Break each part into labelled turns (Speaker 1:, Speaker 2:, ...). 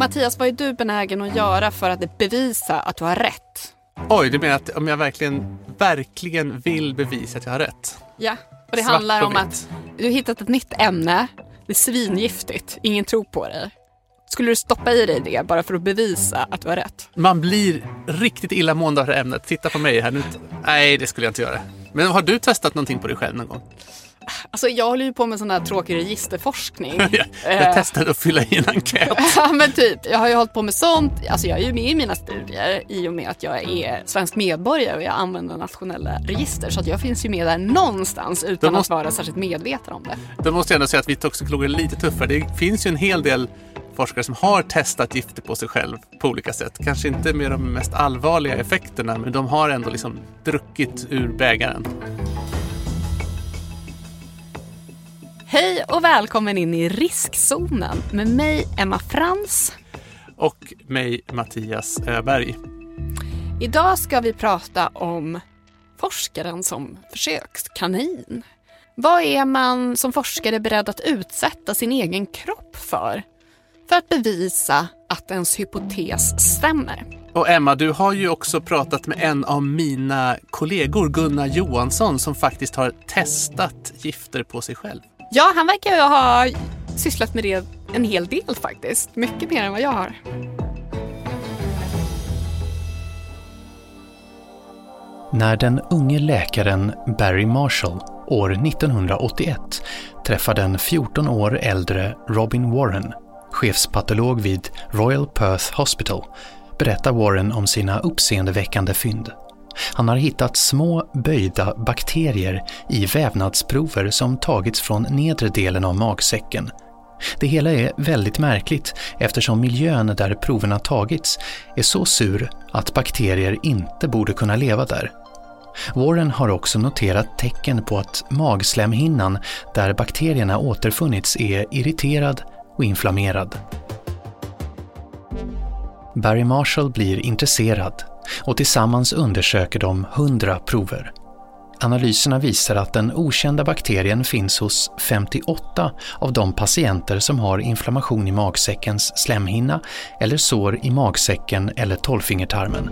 Speaker 1: Mattias, vad är du benägen att göra för att bevisa att du har rätt?
Speaker 2: Oj, du menar att om jag verkligen, verkligen vill bevisa att jag har rätt?
Speaker 1: Ja, och det
Speaker 2: Svart
Speaker 1: handlar om att du har hittat ett nytt ämne. Det är svingiftigt, ingen tror på dig. Skulle du stoppa i dig det bara för att bevisa att du har rätt?
Speaker 2: Man blir riktigt illamående av det här ämnet. Titta på mig här nu. Nej, det skulle jag inte göra. Men har du testat någonting på dig själv någon gång?
Speaker 1: Alltså jag håller ju på med sån här tråkig registerforskning.
Speaker 2: Jag, jag
Speaker 1: Eh,
Speaker 2: testade att fylla i en enkät.
Speaker 1: Ja men typ, jag har ju hållit på med sånt. Alltså jag är ju med i mina studier i och med att jag är svensk medborgare och jag använder nationella register. Så att jag finns ju med där någonstans utan
Speaker 2: måste-
Speaker 1: att vara särskilt medveten om det.
Speaker 2: Då måste jag ändå säga att vi toxikologer är lite tuffare. Det finns ju en hel del forskare som har testat gifter på sig själv på olika sätt. Kanske inte med de mest allvarliga effekterna, men de har ändå liksom druckit ur bägaren.
Speaker 1: Hej och välkommen in i riskzonen med mig Emma Frans.
Speaker 2: Och mig, Mattias Öberg.
Speaker 1: Idag ska vi prata om forskaren som försökskanin. Vad är man som forskare beredd att utsätta sin egen kropp för? För att bevisa att ens hypotes stämmer.
Speaker 2: Och Emma, du har ju också pratat med en av mina kollegor, Gunnar Johansson, som faktiskt har testat gifter på sig själv.
Speaker 1: Ja, han verkar ju ha sysslat med det en hel del faktiskt. Mycket mer än vad jag har.
Speaker 3: När den unge läkaren Barry Marshall år 1981 träffar den 14 år äldre Robin Warren, chefspatolog vid Royal Perth Hospital, berättar Warren om sina uppseendeväckande fynd. Han har hittat små böjda bakterier i vävnadsprover som tagits från nedre delen av magsäcken. Det hela är väldigt märkligt eftersom miljön där proverna tagits är så sur att bakterier inte borde kunna leva där. Warren har också noterat tecken på att magslemhinnan där bakterierna återfunnits är irriterad och inflammerad. Barry Marshall blir intresserad och tillsammans undersöker de 100 prover. Analyserna visar att den okända bakterien finns hos 58 av de patienter som har inflammation i magsäckens slemhinna eller sår i magsäcken eller tolvfingertarmen.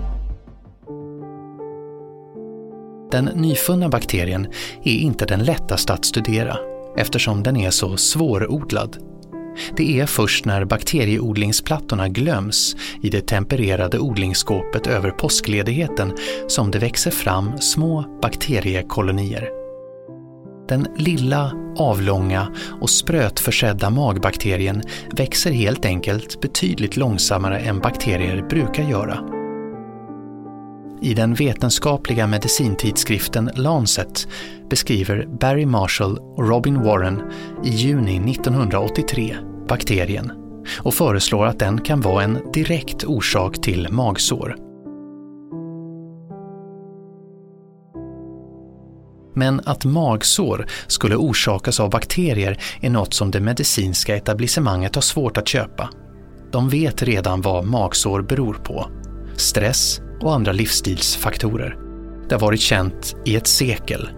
Speaker 3: Den nyfunna bakterien är inte den lättaste att studera eftersom den är så svårodlad. Det är först när bakterieodlingsplattorna glöms i det tempererade odlingsskåpet över påskledigheten som det växer fram små bakteriekolonier. Den lilla, avlånga och sprötförsedda magbakterien växer helt enkelt betydligt långsammare än bakterier brukar göra. I den vetenskapliga medicintidskriften Lancet beskriver Barry Marshall och Robin Warren i juni 1983 bakterien och föreslår att den kan vara en direkt orsak till magsår. Men att magsår skulle orsakas av bakterier är något som det medicinska etablissemanget har svårt att köpa. De vet redan vad magsår beror på. Stress och andra livsstilsfaktorer. Det har varit känt i ett sekel.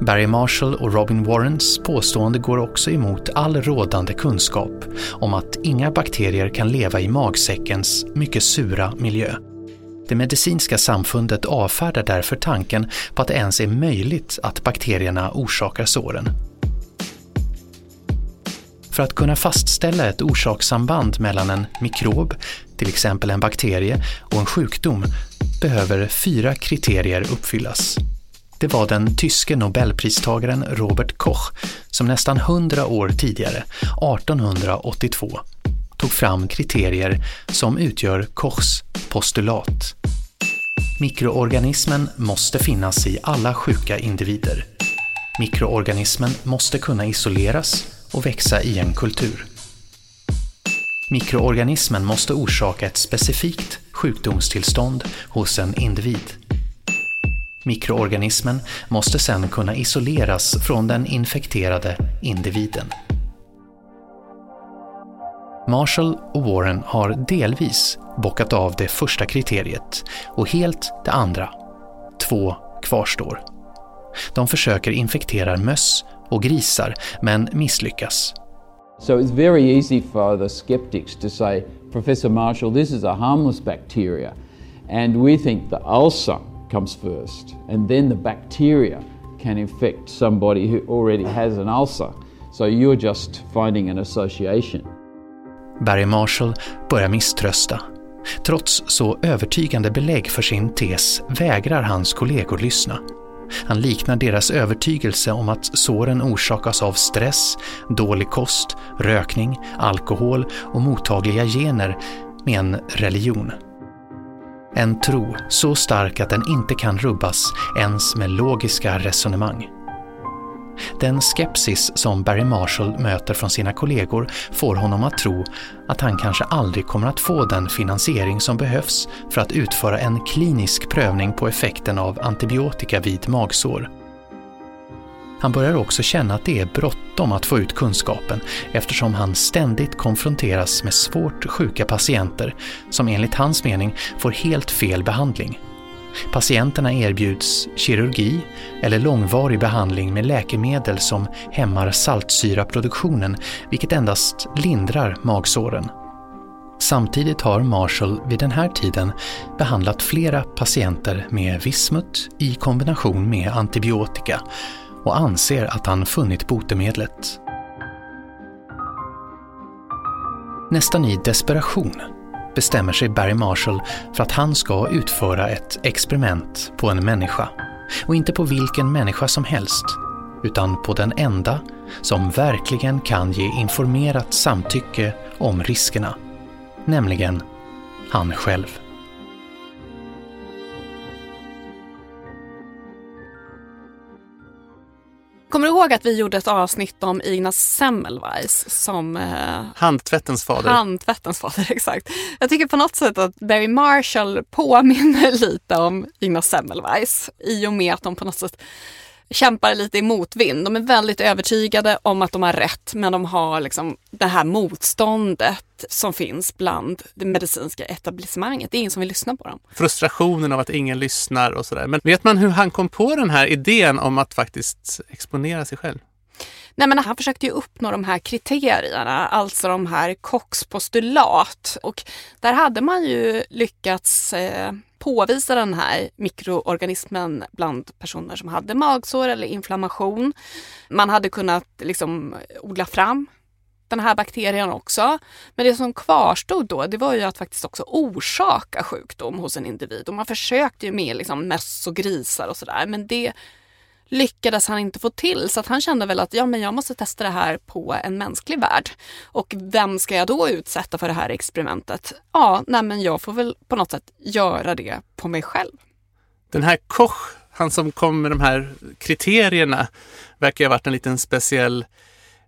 Speaker 3: Barry Marshall och Robin Warrens påstående går också emot all rådande kunskap om att inga bakterier kan leva i magsäckens mycket sura miljö. Det medicinska samfundet avfärdar därför tanken på att det ens är möjligt att bakterierna orsakar såren. För att kunna fastställa ett orsakssamband mellan en mikrob, till exempel en bakterie, och en sjukdom behöver fyra kriterier uppfyllas. Det var den tyske nobelpristagaren Robert Koch som nästan 100 år tidigare, 1882, tog fram kriterier som utgör Kochs postulat. Mikroorganismen måste finnas i alla sjuka individer. Mikroorganismen måste kunna isoleras och växa i en kultur. Mikroorganismen måste orsaka ett specifikt sjukdomstillstånd hos en individ. Mikroorganismen måste sedan kunna isoleras från den infekterade individen. Marshall och Warren har delvis bockat av det första kriteriet och helt det andra. Två kvarstår. De försöker infektera möss och grisar men misslyckas.
Speaker 4: So it's very easy for the skeptics to say, Professor Marshall, this is a harmless bacteria, and we think the ulcer comes first, and then the bacteria can infect somebody who already has an ulcer. So you're just finding an association.
Speaker 3: Barry Marshall börjar misströsta. Trots så övertygande belägg för sin tes vägrar hans kollegor lyssna. Han liknar deras övertygelse om att såren orsakas av stress, dålig kost, rökning, alkohol och mottagliga gener med en religion. En tro så stark att den inte kan rubbas ens med logiska resonemang. Den skepsis som Barry Marshall möter från sina kollegor får honom att tro att han kanske aldrig kommer att få den finansiering som behövs för att utföra en klinisk prövning på effekten av antibiotika vid magsår. Han börjar också känna att det är bråttom att få ut kunskapen eftersom han ständigt konfronteras med svårt sjuka patienter som enligt hans mening får helt fel behandling. Patienterna erbjuds kirurgi eller långvarig behandling med läkemedel som hämmar saltsyraproduktionen vilket endast lindrar magsåren. Samtidigt har Marshall vid den här tiden behandlat flera patienter med vismut i kombination med antibiotika och anser att han funnit botemedlet. Nästan i desperation bestämmer sig Barry Marshall för att han ska utföra ett experiment på en människa. Och inte på vilken människa som helst, utan på den enda som verkligen kan ge informerat samtycke om riskerna. Nämligen han själv.
Speaker 1: Kommer du ihåg att vi gjorde ett avsnitt om Ignaz Semmelweis som... Eh,
Speaker 2: Handtvättens fader.
Speaker 1: Handtvättens fader, exakt. Jag tycker på något sätt att Barry Marshall påminner lite om Ignaz Semmelweis i och med att de på något sätt kämpar lite i motvind. De är väldigt övertygade om att de har rätt men de har liksom det här motståndet som finns bland det medicinska etablissemanget. Det är ingen som vill lyssna på dem.
Speaker 2: Frustrationen av att ingen lyssnar och sådär. Men vet man hur han kom på den här idén om att faktiskt exponera sig själv?
Speaker 1: Nej, men han försökte ju uppnå de här kriterierna, alltså de här Cox postulat. Och där hade man ju lyckats eh, påvisa den här mikroorganismen bland personer som hade magsår eller inflammation. Man hade kunnat liksom odla fram den här bakterien också. Men det som kvarstod då, det var ju att faktiskt också orsaka sjukdom hos en individ. Och man försökte ju med liksom möss och grisar och sådär, men det lyckades han inte få till så att han kände väl att ja, men jag måste testa det här på en mänsklig värld. Och vem ska jag då utsätta för det här experimentet? Ja, nej, men jag får väl på något sätt göra det på mig själv.
Speaker 2: Den här Koch, han som kom med de här kriterierna, verkar ha varit en liten speciell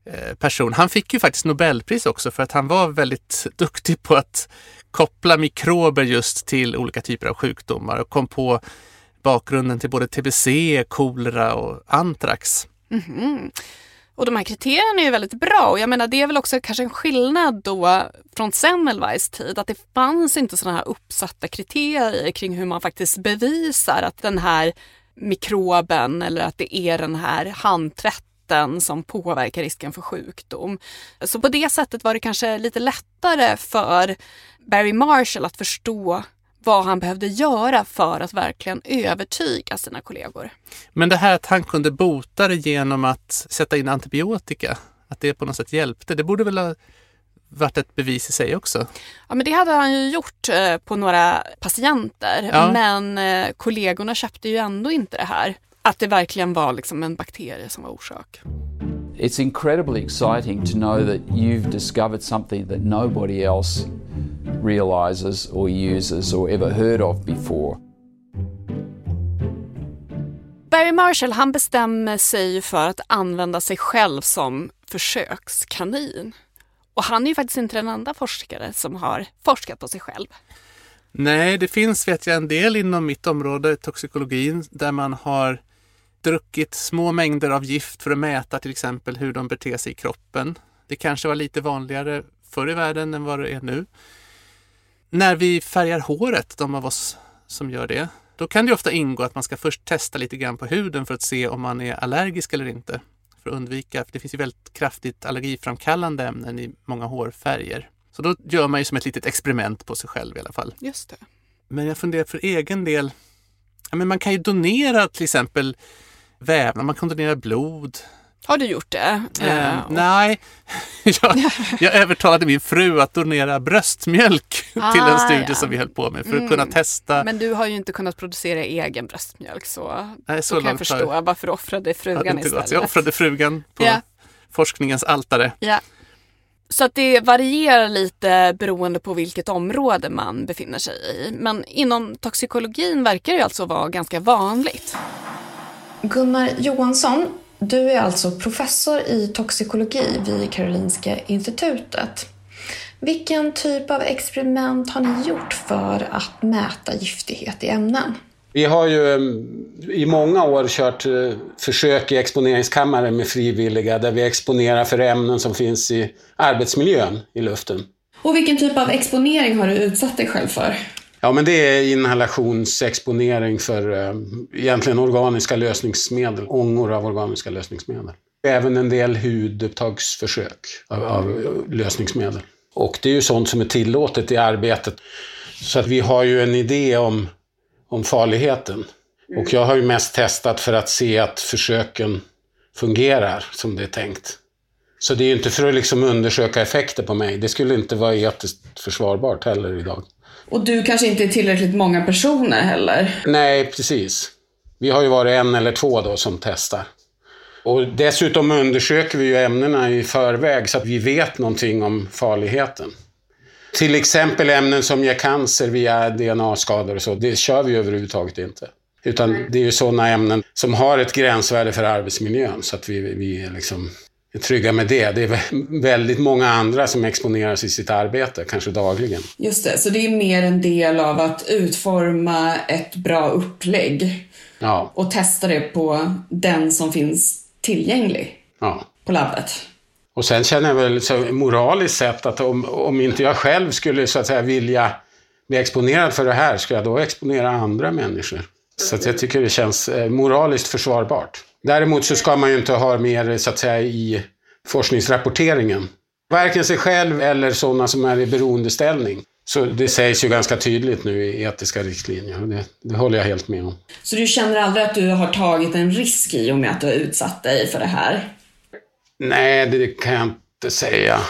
Speaker 2: eh, person. Han fick ju faktiskt Nobelpris också för att han var väldigt duktig på att koppla mikrober just till olika typer av sjukdomar och kom på bakgrunden till både tbc, kolera och antrax.
Speaker 1: Mm -hmm. Och de här kriterierna är ju väldigt bra och jag menar det är väl också kanske en skillnad då från Semmelweis tid att det fanns inte sådana här uppsatta kriterier kring hur man faktiskt bevisar att den här mikroben eller att det är den här handtvätten som påverkar risken för sjukdom. Så på det sättet var det kanske lite lättare för Barry Marshall att förstå vad han behövde göra för att verkligen övertyga sina kollegor.
Speaker 2: Men det här att han kunde bota det genom att sätta in antibiotika, att det på något sätt hjälpte, det borde väl ha varit ett bevis i sig också?
Speaker 1: Ja, men det hade han ju gjort eh, på några patienter, ja. men eh, kollegorna köpte ju ändå inte det här. Att det verkligen var liksom en bakterie som var orsak.
Speaker 4: It's incredibly exciting to know that you've discovered something that nobody else realizes or uses or ever heard of before.
Speaker 1: Barry Marshall han bestämmer sig för att använda sig själv som försökskanin. Och han är ju faktiskt inte den enda forskare som har forskat på sig själv.
Speaker 2: Nej, det finns vet jag en del inom mitt område, toxikologin, där man har druckit små mängder av gift för att mäta till exempel hur de beter sig i kroppen. Det kanske var lite vanligare förr i världen än vad det är nu. När vi färgar håret, de av oss som gör det, då kan det ofta ingå att man ska först testa lite grann på huden för att se om man är allergisk eller inte. För att undvika, för det finns ju väldigt kraftigt allergiframkallande ämnen i många hårfärger. Så då gör man ju som ett litet experiment på sig själv i alla fall.
Speaker 1: Just det.
Speaker 2: Men jag funderar för egen del, ja, men man kan ju donera till exempel vävnad, man kan donera blod.
Speaker 1: Har du gjort det?
Speaker 2: Eh,
Speaker 1: Eh,
Speaker 2: nej, jag, jag övertalade min fru att donera bröstmjölk till en
Speaker 1: Ah,
Speaker 2: studie
Speaker 1: ja.
Speaker 2: som vi höll på med för att
Speaker 1: Mm.
Speaker 2: kunna testa.
Speaker 1: Men du har ju inte kunnat producera egen bröstmjölk så
Speaker 2: Nej, så
Speaker 1: då kan jag förstå varför du offrade frugan
Speaker 2: gått.
Speaker 1: istället.
Speaker 2: Så jag offrade frugan på
Speaker 1: Ja.
Speaker 2: forskningens altare.
Speaker 1: Ja. Så att det varierar lite beroende på vilket område man befinner sig i. Men inom toxikologin verkar det alltså vara ganska vanligt.
Speaker 5: Gunnar Johansson, du är alltså professor i toxikologi vid Karolinska institutet. Vilken typ av experiment har ni gjort för att mäta giftighet i ämnen?
Speaker 6: Vi har ju em, i många år kört eh, försök i exponeringskammare med frivilliga där vi exponerar för ämnen som finns i arbetsmiljön i luften.
Speaker 5: Och vilken typ av exponering har du utsatt dig själv för?
Speaker 6: Ja, men det är inhalationsexponering för eh, egentligen organiska lösningsmedel, ångor av organiska lösningsmedel. Även en del hudupptagsförsök av, av lösningsmedel. Och det är ju sånt som är tillåtet i arbetet. Så att vi har ju en idé om, om farligheten. Och jag har ju mest testat för att se att försöken fungerar som det är tänkt. Så det är ju inte för att liksom undersöka effekter på mig. Det skulle inte vara etiskt försvarbart heller idag.
Speaker 5: Och du kanske inte är tillräckligt många personer heller?
Speaker 6: Nej, precis. Vi har ju varit en eller två då som testar. Och dessutom undersöker vi ju ämnena i förväg så att vi vet någonting om farligheten. Till exempel ämnen som ger cancer via DNA-skador och så, det kör vi överhuvudtaget inte. Utan det är ju sådana ämnen som har ett gränsvärde för arbetsmiljön så att vi, vi liksom trygga med det. Det är vä- väldigt många andra som exponeras i sitt arbete, kanske dagligen.
Speaker 5: Just det, så det är mer en del av att utforma ett bra upplägg
Speaker 6: Ja,
Speaker 5: och testa det på den som finns tillgänglig
Speaker 6: ja.
Speaker 5: på labbet.
Speaker 6: Och sen känner jag väl så moraliskt sett att om, om inte jag själv skulle så att säga vilja bli exponerad för det här, ska jag då exponera andra människor? Så att jag tycker det känns eh, moraliskt försvarbart. Däremot så ska man ju inte ha mer så att säga i forskningsrapporteringen. Varken sig själv eller sådana som är i beroendeställning. Så det sägs ju ganska tydligt nu i etiska riktlinjer och det, det håller jag helt med om.
Speaker 5: Så du känner aldrig att du har tagit en risk i och med att du har utsatt dig för det här?
Speaker 6: Nej, det kan jag inte säga.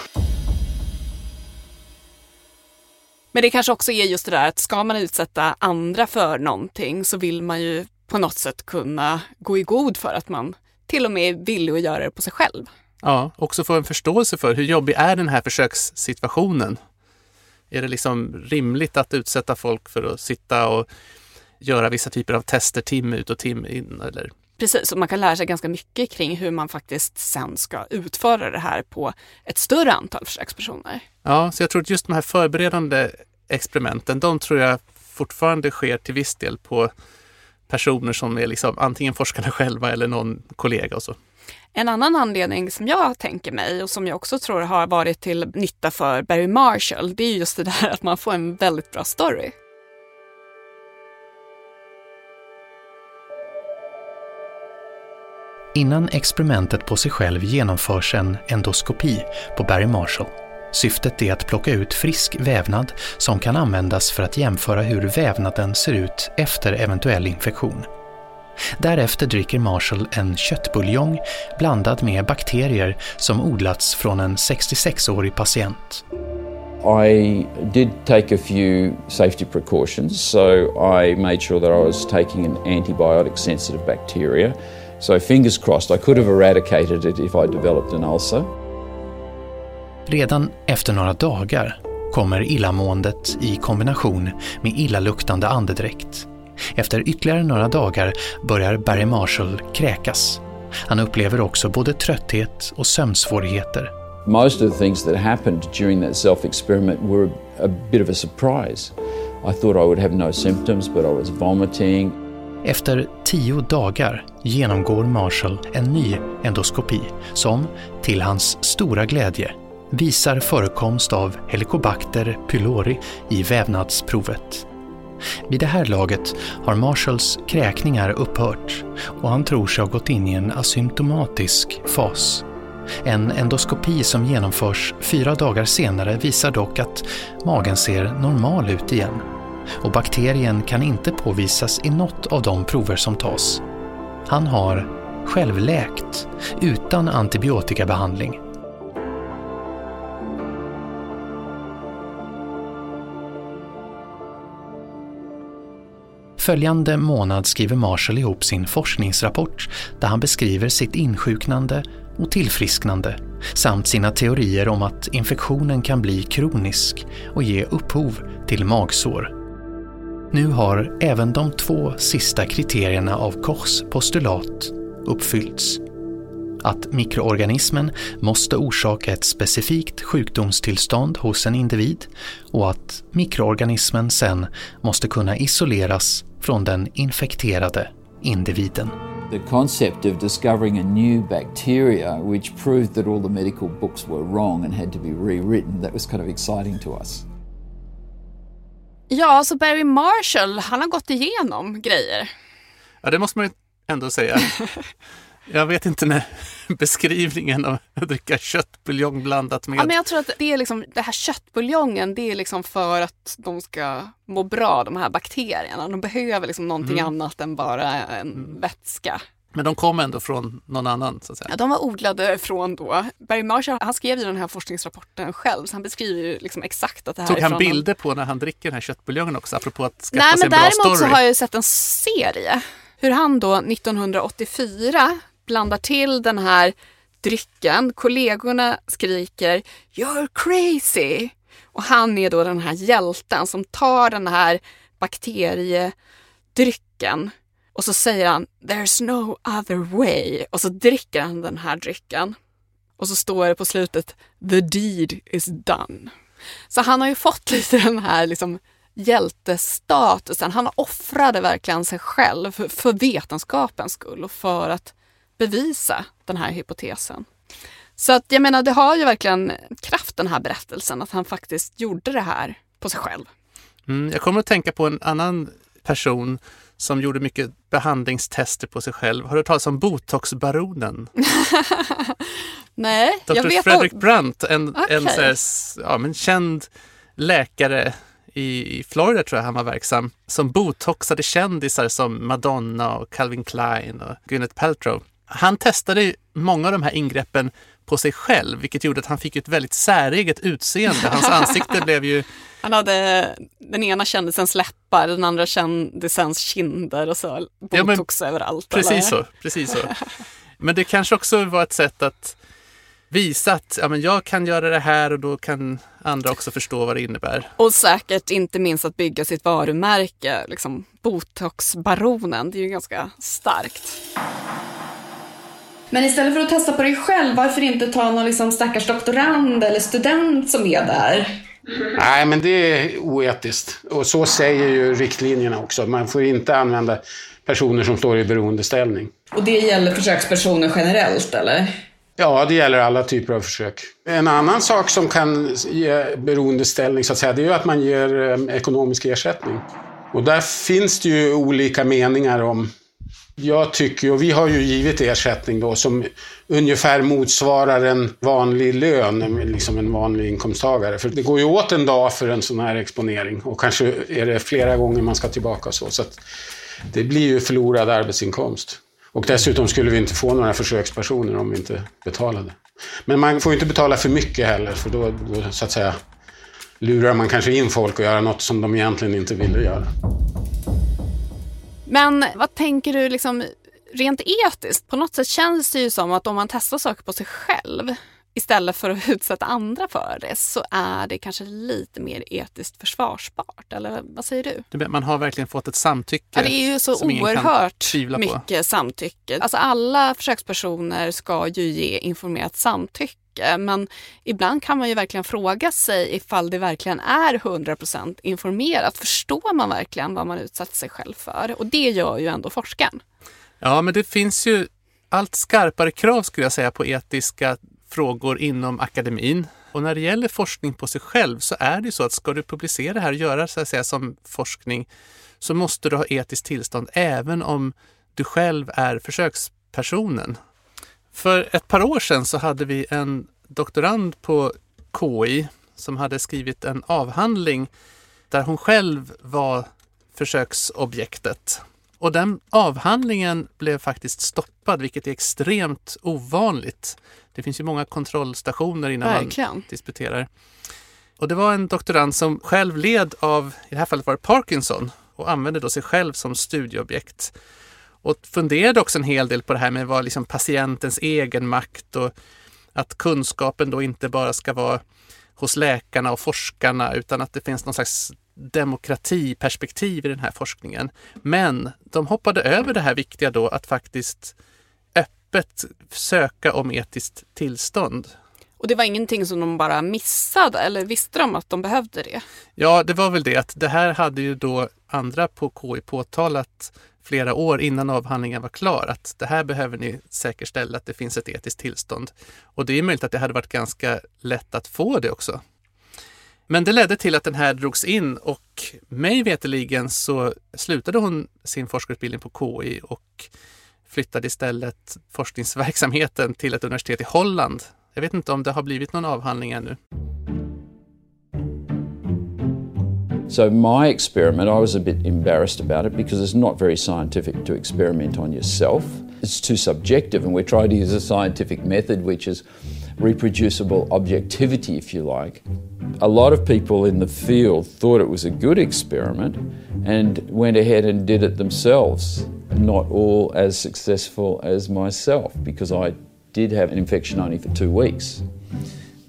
Speaker 1: Men det kanske också är just det där att ska man utsätta andra för någonting så vill man ju på något sätt kunna gå i god för att man till och med är villig att göra det på sig själv.
Speaker 2: Ja, också få en förståelse för hur jobbig är den här försökssituationen? Är det liksom rimligt att utsätta folk för att sitta och göra vissa typer av tester timme ut och timme in? Eller?
Speaker 1: Precis, och man kan lära sig ganska mycket kring hur man faktiskt sen ska utföra det här på ett större antal försökspersoner.
Speaker 2: Ja, så jag tror att just de här förberedande experimenten, de tror jag fortfarande sker till viss del på personer som är liksom antingen forskarna själva eller någon kollega och så.
Speaker 1: En annan anledning som jag tänker mig och som jag också tror har varit till nytta för Barry Marshall, det är just det där att man får en väldigt bra story.
Speaker 3: Innan experimentet på sig själv genomförs en endoskopi på Barry Marshall. Syftet är att plocka ut frisk vävnad som kan användas för att jämföra hur vävnaden ser ut efter eventuell infektion. Därefter dricker Marshall en köttbuljong blandad med bakterier som odlats från en 66-årig patient.
Speaker 4: I did take a few safety precautions, so I made sure that I was taking an antibiotic sensitive bacteria. So, fingers crossed, I could have eradicated it if I developed an ulcer.
Speaker 3: Redan efter några dagar kommer illamåendet i kombination med illaluktande andedräkt. Efter ytterligare några dagar börjar Barry Marshall kräkas. Han upplever också både trötthet och sömnsvårigheter.
Speaker 4: Most of the things that happened during that self experiment were a bit of a surprise. I thought I would have no symptoms, but I was vomiting.
Speaker 3: Efter tio dagar genomgår Marshall en ny endoskopi som, till hans stora glädje, visar förekomst av Helicobacter pylori i vävnadsprovet. Vid det här laget har Marshalls kräkningar upphört och han tror sig ha gått in i en asymptomatisk fas. En endoskopi som genomförs fyra dagar senare visar dock att magen ser normal ut igen och bakterien kan inte påvisas i något av de prover som tas. Han har självläkt utan antibiotikabehandling. Följande månad skriver Marshall ihop sin forskningsrapport där han beskriver sitt insjuknande och tillfrisknande samt sina teorier om att infektionen kan bli kronisk och ge upphov till magsår. Nu har även de två sista kriterierna av Kochs postulat uppfyllts. Att mikroorganismen måste orsaka ett specifikt sjukdomstillstånd hos en individ och att mikroorganismen sen måste kunna isoleras från den infekterade individen.
Speaker 4: The concept of discovering a new bacteria which proved that all the medical books were wrong and had to be rewritten, that was kind of exciting to us.
Speaker 1: Ja, så Barry Marshall, han har gått igenom grejer.
Speaker 2: Ja, det måste man ju ändå säga. Jag vet inte när beskrivningen av att dricka köttbuljong blandat med...
Speaker 1: Ja, men jag tror att det är liksom, det här köttbuljongen, det är liksom för att de ska må bra, de här bakterierna. De behöver liksom någonting
Speaker 2: Mm.
Speaker 1: annat än bara en vätska.
Speaker 2: Men de kom ändå från någon annan, så att säga.
Speaker 1: Ja, de var odlade från då, Barry Marshall, han skrev ju den här forskningsrapporten själv, så han beskriver ju liksom exakt att det här
Speaker 2: Tog
Speaker 1: är
Speaker 2: han bilder på när han dricker den här köttbuljongen också, apropå att skaffa
Speaker 1: Nej,
Speaker 2: sig
Speaker 1: men
Speaker 2: en bra
Speaker 1: däremot
Speaker 2: story?
Speaker 1: så har jag ju sett en serie. Hur han då 1984 blandar till den här drycken. Kollegorna skriker “You're crazy!” och han är då den här hjälten som tar den här bakteriedrycken och så säger han “There's no other way” och så dricker han den här drycken. Och så står det på slutet “The deed is done”. Så han har ju fått lite den här liksom hjältestatusen. Han offrade verkligen sig själv för, för vetenskapens skull och för att bevisa den här hypotesen. Så att jag menar, det har ju verkligen kraft den här berättelsen, att han faktiskt gjorde det här på sig själv.
Speaker 2: Mm, jag kommer att tänka på en annan person som gjorde mycket behandlingstester på sig själv. Har du talas om botoxbaronen?
Speaker 1: Nej, jag
Speaker 2: Dr.
Speaker 1: vet
Speaker 2: Fredrik Brandt, en, en
Speaker 1: Okej.
Speaker 2: så här, ja, men känd läkare i, i Florida tror jag han var verksam, som botoxade kändisar som Madonna och Calvin Klein och Gwyneth Paltrow. Han testade många av de här ingreppen på sig själv, vilket gjorde att han fick ett väldigt säreget utseende. Hans ansikte blev ju
Speaker 1: Han hade den ena kändisens läppar, den andra kändisens kinder och så
Speaker 2: Ja, men
Speaker 1: botox överallt.
Speaker 2: Precis
Speaker 1: eller?
Speaker 2: så, precis så. Men det kanske också var ett sätt att visa att ja, men jag kan göra det här och då kan andra också förstå vad det innebär.
Speaker 1: Och säkert inte minst att bygga sitt varumärke, liksom botoxbaronen, det är ju ganska starkt.
Speaker 5: Men istället för att testa på dig själv, varför inte ta någon liksom stackars doktorand eller student som är där?
Speaker 6: Nej, men det är oetiskt. Och så säger ju riktlinjerna också. Man får inte använda personer som står i beroendeställning.
Speaker 5: Och det gäller försökspersoner generellt, eller?
Speaker 6: Ja, det gäller alla typer av försök. En annan sak som kan ge beroendeställning, så att säga, det är ju att man ger eh, ekonomisk ersättning. Och där finns det ju olika meningar om jag tycker, och vi har ju givit ersättning då som ungefär motsvarar en vanlig lön, liksom en vanlig inkomsttagare. För det går ju åt en dag för en sån här exponering och kanske är det flera gånger man ska tillbaka och så. så att det blir ju förlorad arbetsinkomst. Och dessutom skulle vi inte få några försökspersoner om vi inte betalade. Men man får ju inte betala för mycket heller, för då, då så att säga lurar man kanske in folk att göra något som de egentligen inte ville göra.
Speaker 1: Men vad tänker du liksom rent etiskt? På något sätt känns det ju som att om man testar saker på sig själv istället för att utsätta andra för det så är det kanske lite mer etiskt försvarsbart. Eller vad säger du?
Speaker 2: Man har verkligen fått ett samtycke.
Speaker 1: Ja, det är ju så oerhört
Speaker 2: på.
Speaker 1: mycket samtycke. Alltså alla försökspersoner ska ju ge informerat samtycke men ibland kan man ju verkligen fråga sig ifall det verkligen är 100% informerat. Förstår man verkligen vad man utsätter sig själv för? Och det gör ju ändå forskaren.
Speaker 2: Ja, men det finns ju allt skarpare krav skulle jag säga på etiska frågor inom akademin. Och när det gäller forskning på sig själv så är det ju så att ska du publicera det här och göra så att säga som forskning så måste du ha etiskt tillstånd även om du själv är försökspersonen. För ett par år sedan så hade vi en doktorand på KI som hade skrivit en avhandling där hon själv var försöksobjektet. Och den avhandlingen blev faktiskt stoppad, vilket är extremt ovanligt. Det finns ju många kontrollstationer innan
Speaker 1: Verkligen.
Speaker 2: man disputerar. Och det var en doktorand som själv led av, i det här fallet var det Parkinson, och använde då sig själv som studieobjekt. Och funderade också en hel del på det här med vad liksom patientens egen makt och att kunskapen då inte bara ska vara hos läkarna och forskarna utan att det finns någon slags demokratiperspektiv i den här forskningen. Men de hoppade över det här viktiga då att faktiskt öppet söka om etiskt tillstånd.
Speaker 1: Och det var ingenting som de bara missade eller visste de att de behövde det?
Speaker 2: Ja, det var väl det att det här hade ju då andra på KI påtalat flera år innan avhandlingen var klar att det här behöver ni säkerställa att det finns ett etiskt tillstånd. Och det är möjligt att det hade varit ganska lätt att få det också. Men det ledde till att den här drogs in och mig veteligen så slutade hon sin forskarutbildning på KI och flyttade istället forskningsverksamheten till ett universitet i Holland. Jag vet inte om det har blivit någon avhandling ännu.
Speaker 4: So my experiment, I was a bit embarrassed about it because it's not very scientific to experiment on yourself. It's too subjective, and we're trying to use a scientific method which is reproducible objectivity, if you like. A lot of people in the field thought it was a good experiment and went ahead and did it themselves. Not all as successful as myself because I did have an infection only for two weeks.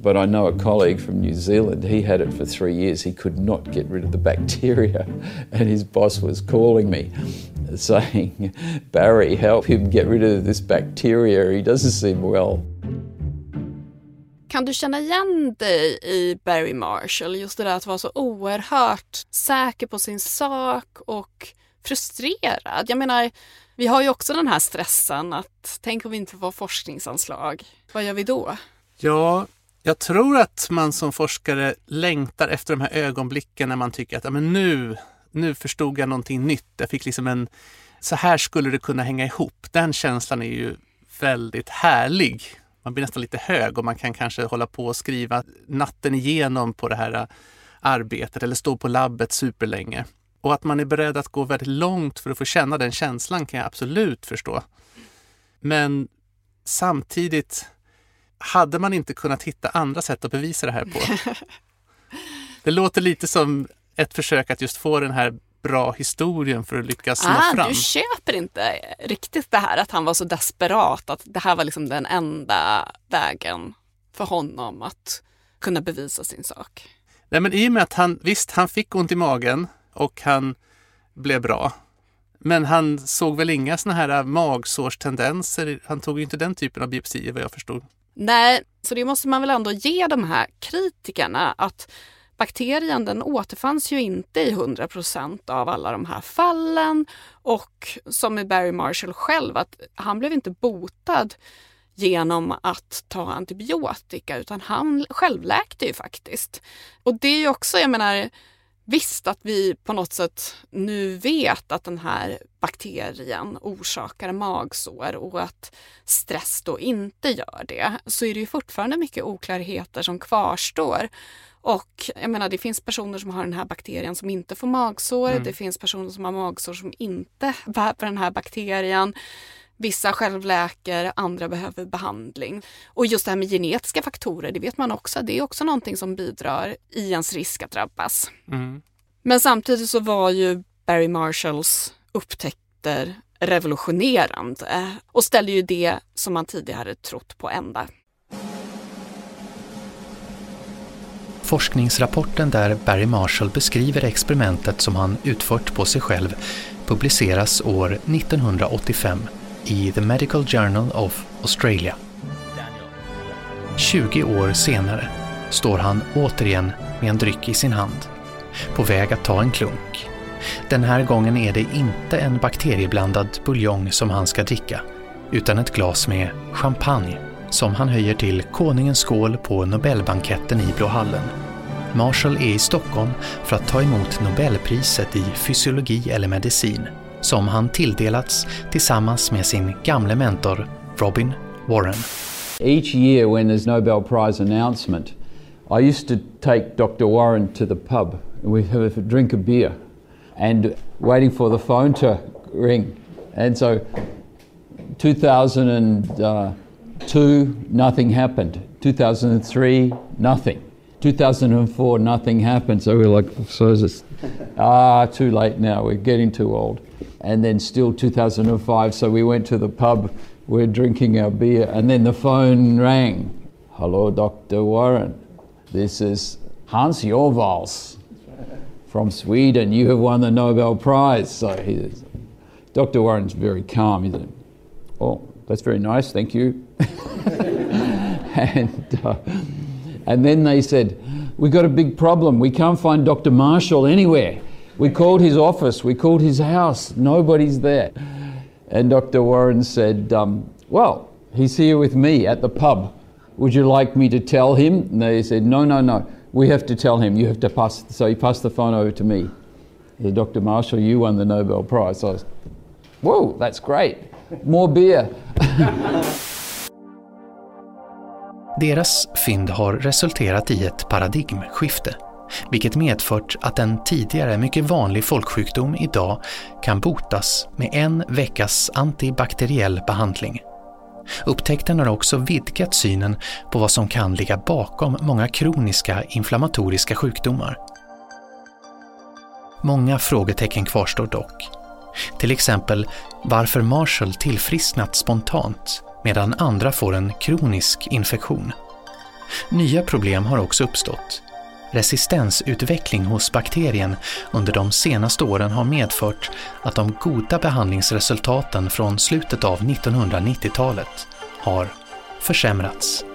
Speaker 4: But I know a colleague from New Zealand, he had it for three years. He could not get rid of the bacteria, and his boss was calling me saying, Barry, help him get rid of this bacteria. He doesn't seem well.
Speaker 1: Kan du känna igen dig i Barry Marshall? Just det där att vara så oerhört säker på sin sak och frustrerad. Jag menar, vi har ju också den här stressen att tänk om vi inte får forskningsanslag. Vad gör vi då?
Speaker 2: Ja, jag tror att man som forskare längtar efter de här ögonblicken när man tycker att ja, men nu, nu förstod jag någonting nytt. Jag fick liksom en, så här skulle det kunna hänga ihop. Den känslan är ju väldigt härlig. Man blir nästan lite hög och man kan kanske hålla på och skriva natten igenom på det här äh, arbetet eller stå på labbet superlänge. Och att man är beredd att gå väldigt långt för att få känna den känslan kan jag absolut förstå. Men samtidigt hade man inte kunnat hitta andra sätt att bevisa det här på. Det låter lite som ett försök att just få den här bra historien för att lyckas nå
Speaker 1: ah,
Speaker 2: fram.
Speaker 1: Du köper inte riktigt det här att han var så desperat att det här var liksom den enda vägen för honom att kunna bevisa sin sak.
Speaker 2: Nej, men i och med att han, visst, han fick ont i magen och han blev bra. Men han såg väl inga såna här magsårstendenser. Han tog ju inte den typen av biopsier vad jag förstod.
Speaker 1: Nej, så det måste man väl ändå ge de här kritikerna att bakterien den återfanns ju inte i 100% av alla de här fallen och som med Barry Marshall själv att han blev inte botad genom att ta antibiotika utan han självläkte ju faktiskt. Och det är ju också, jag menar, Visst att vi på något sätt nu vet att den här bakterien orsakar magsår och att stress då inte gör det, så är det ju fortfarande mycket oklarheter som kvarstår. Och jag menar, det finns personer som har den här bakterien som inte får magsår. Mm. Det finns personer som har magsår som inte bär på den här bakterien. Vissa självläker, andra behöver behandling. Och just det här med genetiska faktorer, det vet man också. Det är också någonting som bidrar i ens risk att drabbas. Mm. Men samtidigt så var ju Barry Marshalls upptäckter revolutionerande och ställde ju det som man tidigare trott på ända.
Speaker 3: Forskningsrapporten där Barry Marshall beskriver experimentet som han utfört på sig själv publiceras år 1985 i The Medical Journal of Australia. 20 år senare står han återigen med en dryck i sin hand, på väg att ta en klunk. Den här gången är det inte en bakterieblandad buljong som han ska dricka, utan ett glas med champagne som han höjer till konungens skål på Nobelbanketten i Blå hallen. Marshall är i Stockholm för att ta emot Nobelpriset i fysiologi eller medicin som han tilldelats tillsammans med sin gamle mentor Robin Warren.
Speaker 4: Each year when there's Nobel Prize announcement, I used to take Dr. Warren to the pub we have a drink of beer and waiting for the phone to ring. And so 2002, nothing happened. 2003, nothing. 2004, nothing happened. So we're like, so is this, ah, too late now. We're getting too old. And then still 2005, so we went to the pub. We're drinking our beer, and then the phone rang. Hello, Dr. Warren. This is Hans Jorvals from Sweden. You have won the Nobel Prize. So he Dr. Warren's very calm. He's like, oh, that's very nice, thank you. and, uh, and then they said, We've got a big problem. We can't find Dr. Marshall anywhere. We called his office, we called his house, nobody's there. And Dr. Warren said, um, well, he's here with me at the pub. Would you like me to tell him? And they said, no, no, no. We have to tell him. You have to pass. So he passed the phone over to me. He said, Dr. Marshall, you won the Nobel Prize. So I was, whoa, that's great. More beer.
Speaker 3: Deras fynd har resulterat i ett paradigmskifte, vilket medfört att en tidigare mycket vanlig folksjukdom idag kan botas med en veckas antibakteriell behandling. Upptäckten har också vidgat synen på vad som kan ligga bakom många kroniska inflammatoriska sjukdomar. Många frågetecken kvarstår dock. Till exempel varför Marshall tillfrisknat spontant medan andra får en kronisk infektion. Nya problem har också uppstått. Resistensutveckling hos bakterien under de senaste åren har medfört att de goda behandlingsresultaten från slutet av 1990-talet har försämrats.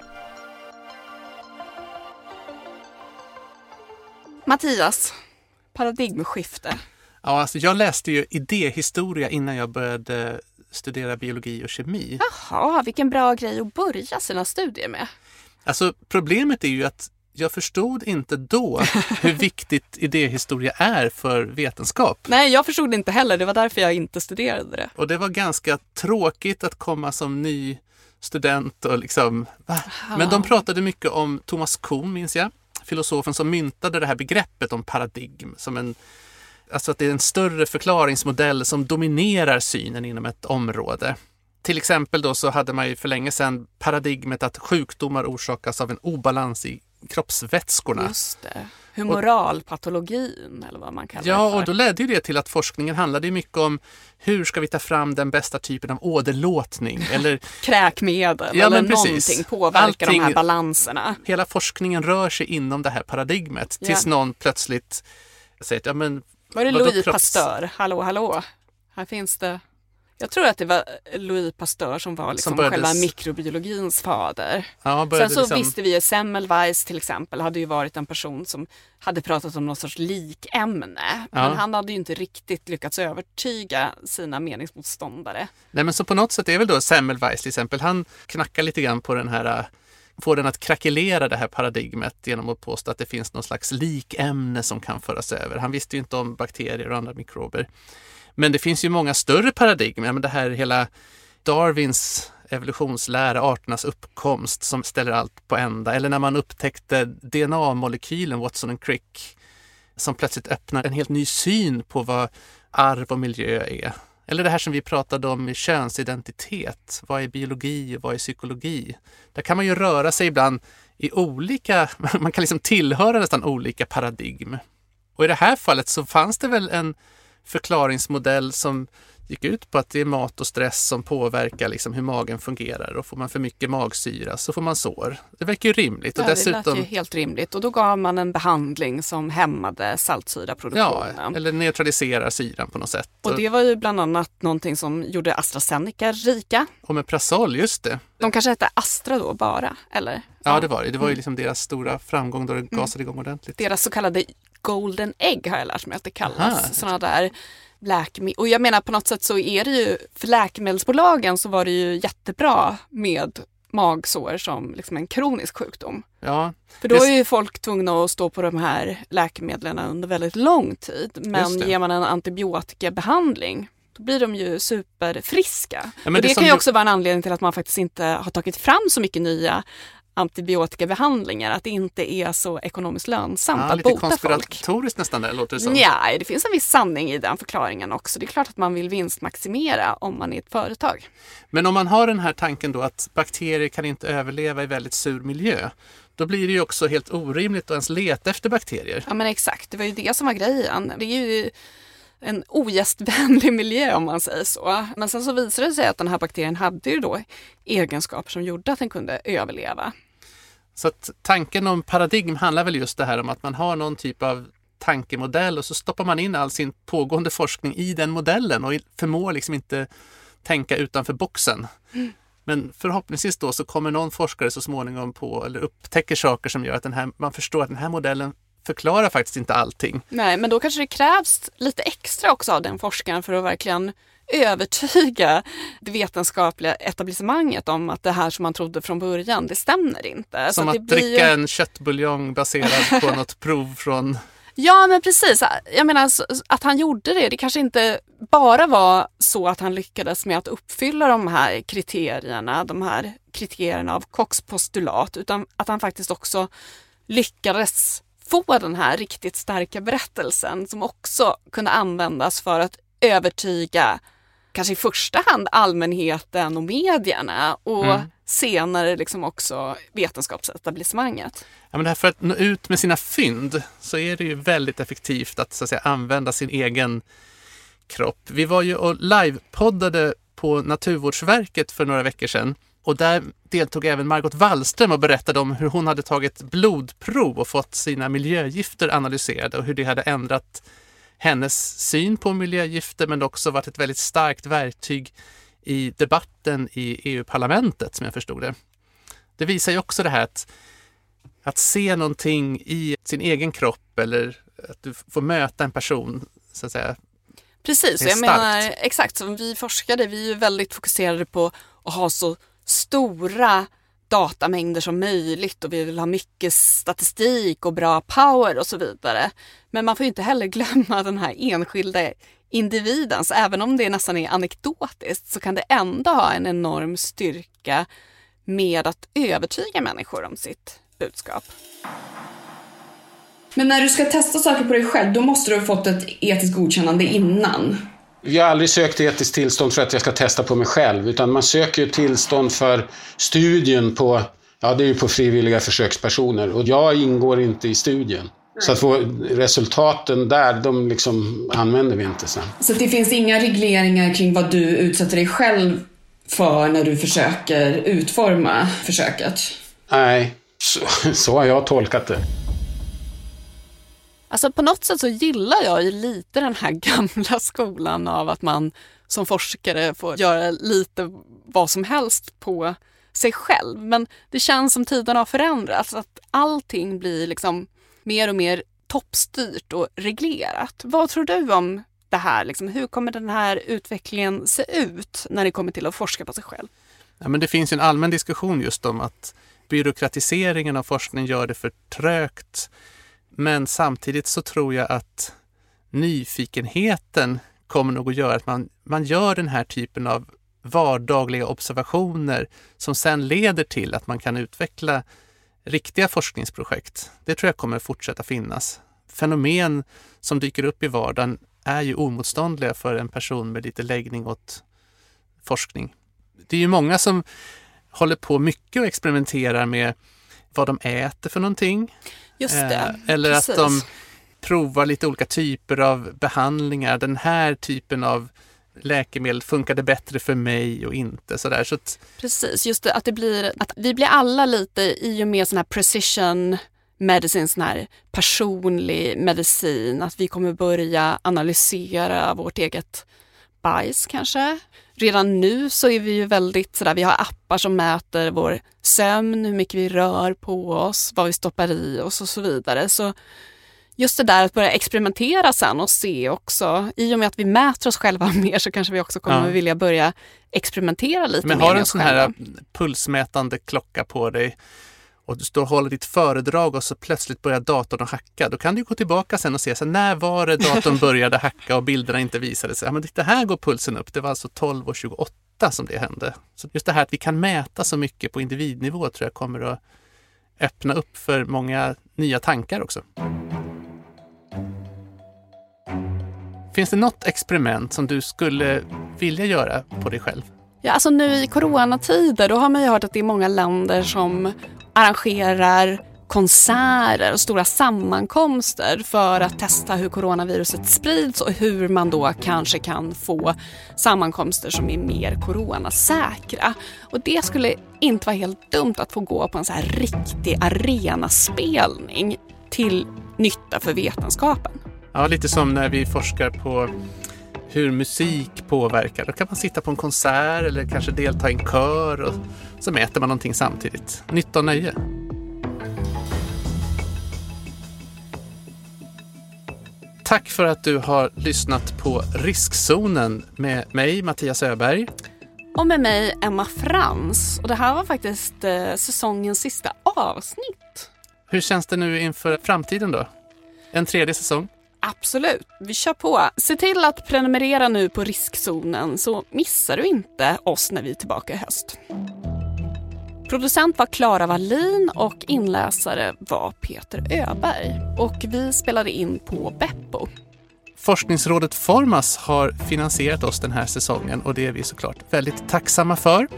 Speaker 1: Mattias, paradigmskifte.
Speaker 2: Ja, alltså jag läste ju idéhistoria innan jag började studera biologi och kemi.
Speaker 1: Jaha, vilken bra grej att börja sina studier med.
Speaker 2: Alltså problemet är ju att jag förstod inte då hur viktigt idéhistoria är för vetenskap.
Speaker 1: Nej, jag förstod det inte heller. Det var därför jag inte studerade det.
Speaker 2: Och det var ganska tråkigt att komma som ny student och liksom... Va? Men de pratade mycket om Thomas Kuhn, minns jag. Filosofen som myntade det här begreppet om paradigm som en Alltså att det är en större förklaringsmodell som dominerar synen inom ett område. Till exempel då så hade man ju för länge sedan paradigmet att sjukdomar orsakas av en obalans i kroppsvätskorna.
Speaker 1: Just det. Humoralpatologin eller vad man kallar
Speaker 2: Ja,
Speaker 1: det för.
Speaker 2: och då ledde ju det till att forskningen handlade mycket om hur ska vi ta fram den bästa typen av åderlåtning? Eller
Speaker 1: Kräkmedel
Speaker 2: Ja,
Speaker 1: eller
Speaker 2: precis.
Speaker 1: någonting påverkar de här
Speaker 2: Allting-
Speaker 1: balanserna.
Speaker 2: hela forskningen rör sig inom det här paradigmet tills
Speaker 1: Ja.
Speaker 2: någon plötsligt säger att ja, men
Speaker 1: Var det Louis
Speaker 2: kropps-
Speaker 1: Pasteur? Hallå, hallå. Här finns det. Jag tror att det var Louis Pasteur som var liksom
Speaker 2: började
Speaker 1: själva mikrobiologins fader.
Speaker 2: ja,
Speaker 1: Sen så
Speaker 2: liksom,
Speaker 1: visste vi ju Semmelweis till exempel hade ju varit en person som hade pratat om någon sorts likämne.
Speaker 2: Ja.
Speaker 1: Men han hade ju inte riktigt lyckats övertyga sina meningsmotståndare.
Speaker 2: Nej men så på något sätt är väl då Semmelweis till exempel, han knackar lite grann på den här, får den att krackelera det här paradigmet genom att påstå att det finns någon slags likämne som kan föras över. Han visste ju inte om bakterier och andra mikrober. Men det finns ju många större paradigm, ja, men det här hela Darwins evolutionslära, arternas uppkomst som ställer allt på ända. Eller när man upptäckte DNA-molekylen Watson and Crick som plötsligt öppnar en helt ny syn på vad arv och miljö är. Eller det här som vi pratade om i könsidentitet. Vad är biologi och vad är psykologi? Där kan man ju röra sig ibland i olika, man kan liksom tillhöra nästan olika paradigm. Och i det här fallet så fanns det väl en förklaringsmodell som gick ut på att det är mat och stress som påverkar liksom hur magen fungerar och får man för mycket magsyra så får man sår. Det verkar ju rimligt.
Speaker 1: Ja,
Speaker 2: och
Speaker 1: Det
Speaker 2: dessutom,
Speaker 1: lät ju helt rimligt och då gav man en behandling som hämmade
Speaker 2: ja,
Speaker 1: saltsyraproduktionen.
Speaker 2: eller neutraliserar syran på något sätt.
Speaker 1: Och det var ju bland annat någonting som gjorde AstraZeneca rika.
Speaker 2: Och med Prazol, just det.
Speaker 1: De kanske hette Astra då bara, eller?
Speaker 2: Ja, det var det. Det var ju liksom deras stora framgång då det gasade igång ordentligt.
Speaker 1: Deras så kallade golden egg har jag lärt mig att det kallas.
Speaker 2: Aha.
Speaker 1: Sådana där läkemedel. Och jag menar på något sätt så är det ju, för läkemedelsbolagen så var det ju jättebra med magsår som liksom en kronisk sjukdom.
Speaker 2: Ja,
Speaker 1: För då är ju folk tvungna att stå på de här läkemedlen under väldigt lång tid. Men ger man en antibiotikabehandling då blir de ju superfriska.
Speaker 2: Ja, det
Speaker 1: det, kan ju
Speaker 2: du-
Speaker 1: också vara en anledning till att man faktiskt inte har tagit fram så mycket nya antibiotikabehandlingar, att det inte är så ekonomiskt lönsamt
Speaker 2: Ja,
Speaker 1: att
Speaker 2: lite
Speaker 1: bota folk.
Speaker 2: konspiratoriskt nästan där låter det som.
Speaker 1: Ja, det finns en viss sanning i den förklaringen också. Det är klart att man vill vinstmaximera om man är ett företag.
Speaker 2: Men om man har den här tanken då att bakterier kan inte överleva i väldigt sur miljö, då blir det ju också helt orimligt att ens leta efter bakterier.
Speaker 1: Ja men exakt, det var ju det som var grejen. Det är ju en ogästvänlig miljö om man säger så. Men sen så visade det sig att den här bakterien hade ju då egenskaper som gjorde att den kunde överleva.
Speaker 2: Så att tanken om paradigm handlar väl just det här om att man har någon typ av tankemodell och så stoppar man in all sin pågående forskning i den modellen och förmår liksom inte tänka utanför boxen. Men förhoppningsvis då så kommer någon forskare så småningom på eller upptäcker saker som gör att den här, man förstår att den här modellen förklarar faktiskt inte allting.
Speaker 1: Nej, men då kanske det krävs lite extra också av den forskaren för att verkligen övertyga det vetenskapliga etablissemanget om att det här som man trodde från början, det stämmer inte.
Speaker 2: Som att
Speaker 1: blir ju-
Speaker 2: dricka en köttbuljong baserad på något prov från
Speaker 1: Ja men precis, jag menar att han gjorde det, det kanske inte bara var så att han lyckades med att uppfylla de här kriterierna, de här kriterierna av Kochs postulat, utan att han faktiskt också lyckades få den här riktigt starka berättelsen som också kunde användas för att övertyga kanske i första hand allmänheten och medierna och
Speaker 2: Mm.
Speaker 1: senare liksom också vetenskapsetablissemanget.
Speaker 2: Ja, men det här för att nå ut med sina fynd så är det ju väldigt effektivt att, så att säga, använda sin egen kropp. Vi var ju och livepoddade på Naturvårdsverket för några veckor sedan och där deltog även Margot Wallström och berättade om hur hon hade tagit blodprov och fått sina miljögifter analyserade och hur det hade ändrat hennes syn på miljögifter men också varit ett väldigt starkt verktyg i debatten i EU-parlamentet som jag förstod det. Det visar ju också det här att att se någonting i sin egen kropp eller att du får möta en person så att säga.
Speaker 1: Precis, jag menar exakt som vi forskare, vi är ju väldigt fokuserade på att ha så stora datamängder som möjligt och vi vill ha mycket statistik och bra power och så vidare. Men man får ju inte heller glömma den här enskilda individen, så även om det nästan är anekdotiskt så kan det ändå ha en enorm styrka med att övertyga människor om sitt budskap.
Speaker 7: Men när du ska testa saker på dig själv, då måste du ha fått ett etiskt godkännande innan.
Speaker 6: Jag har aldrig sökt etiskt tillstånd för att jag ska testa på mig själv, utan man söker ju tillstånd för studien på, ja det är ju på frivilliga försökspersoner och jag ingår inte i studien. Så att få resultaten där, de liksom använder vi inte sen.
Speaker 7: Så det finns inga regleringar kring vad du utsätter dig själv för när du försöker utforma försöket.
Speaker 6: Nej, så, så har jag tolkat det.
Speaker 1: Alltså på något sätt så gillar jag ju lite den här gamla skolan av att man som forskare får göra lite vad som helst på sig själv. Men det känns som tiden har förändrats, att allting blir liksom mer och mer toppstyrt och reglerat. Vad tror du om det här? Liksom, hur kommer den här utvecklingen se ut när det kommer till att forska på sig själv?
Speaker 2: Ja, men det finns en allmän diskussion just om att byråkratiseringen av forskning gör det för trögt. Men samtidigt så tror jag att nyfikenheten kommer nog att göra att man, man gör den här typen av vardagliga observationer som sen leder till att man kan utveckla riktiga forskningsprojekt. Det tror jag kommer fortsätta finnas. Fenomen som dyker upp i vardagen är ju omotståndliga för en person med lite läggning åt forskning. Det är ju många som håller på mycket och experimenterar med vad de äter för någonting.
Speaker 1: Just det,
Speaker 2: Eh, eller
Speaker 1: precis.
Speaker 2: att de provar lite olika typer av behandlingar. Den här typen av läkemedel funkade bättre för mig och inte. Sådär. Så att,
Speaker 1: Precis, just det, att det blir, att vi blir alla lite i och med sån här precision medicine, sån här personlig medicin, att vi kommer börja analysera vårt eget bajs kanske. Redan nu så är vi ju väldigt sådär, vi har appar som mäter vår sömn, hur mycket vi rör på oss, vad vi stoppar i oss och så vidare. Så just det där att börja experimentera sen och se också, i och med att vi mäter oss själva mer så kanske vi också kommer
Speaker 2: Ja.
Speaker 1: vilja börja experimentera lite
Speaker 2: men
Speaker 1: mer
Speaker 2: har
Speaker 1: med
Speaker 2: en sån
Speaker 1: själva.
Speaker 2: här pulsmätande klocka på dig och du står och håller ditt föredrag och så plötsligt börjar datorn att hacka. Då kan du gå tillbaka sen och se, så när var det datorn började hacka och bilderna inte visade sig? Ja, men det här går pulsen upp. Det var alltså 12.28 som det hände. Så just det här att vi kan mäta så mycket på individnivå tror jag kommer att öppna upp för många nya tankar också. Finns det något experiment som du skulle vilja göra på dig själv?
Speaker 1: Ja, alltså nu i coronatider då har man ju hört att det är många länder som arrangerar konserter och stora sammankomster för att testa hur coronaviruset sprids och hur man då kanske kan få sammankomster som är mer coronasäkra. Och det skulle inte vara helt dumt att få gå på en så här riktig arenaspelning till nytta för vetenskapen.
Speaker 2: Ja, lite som när vi forskar på hur musik påverkar. Då kan man sitta på en konsert eller kanske delta i en kör och så mäter man någonting samtidigt. Nytta och nöje. Tack för att du har lyssnat på Riskzonen med mig, Mattias Öberg.
Speaker 1: Och med mig, Emma Frans. Och det här var faktiskt eh, säsongens sista avsnitt.
Speaker 2: Hur känns det nu inför framtiden då? En tredje säsong?
Speaker 1: Absolut, vi kör på. Se till att prenumerera nu på riskzonen så missar du inte oss när vi är tillbaka i höst. Producent var Klara Wallin och inläsare var Peter Öberg. Och vi spelade in på Beppo.
Speaker 2: Forskningsrådet Formas har finansierat oss den här säsongen och det är vi såklart väldigt tacksamma för.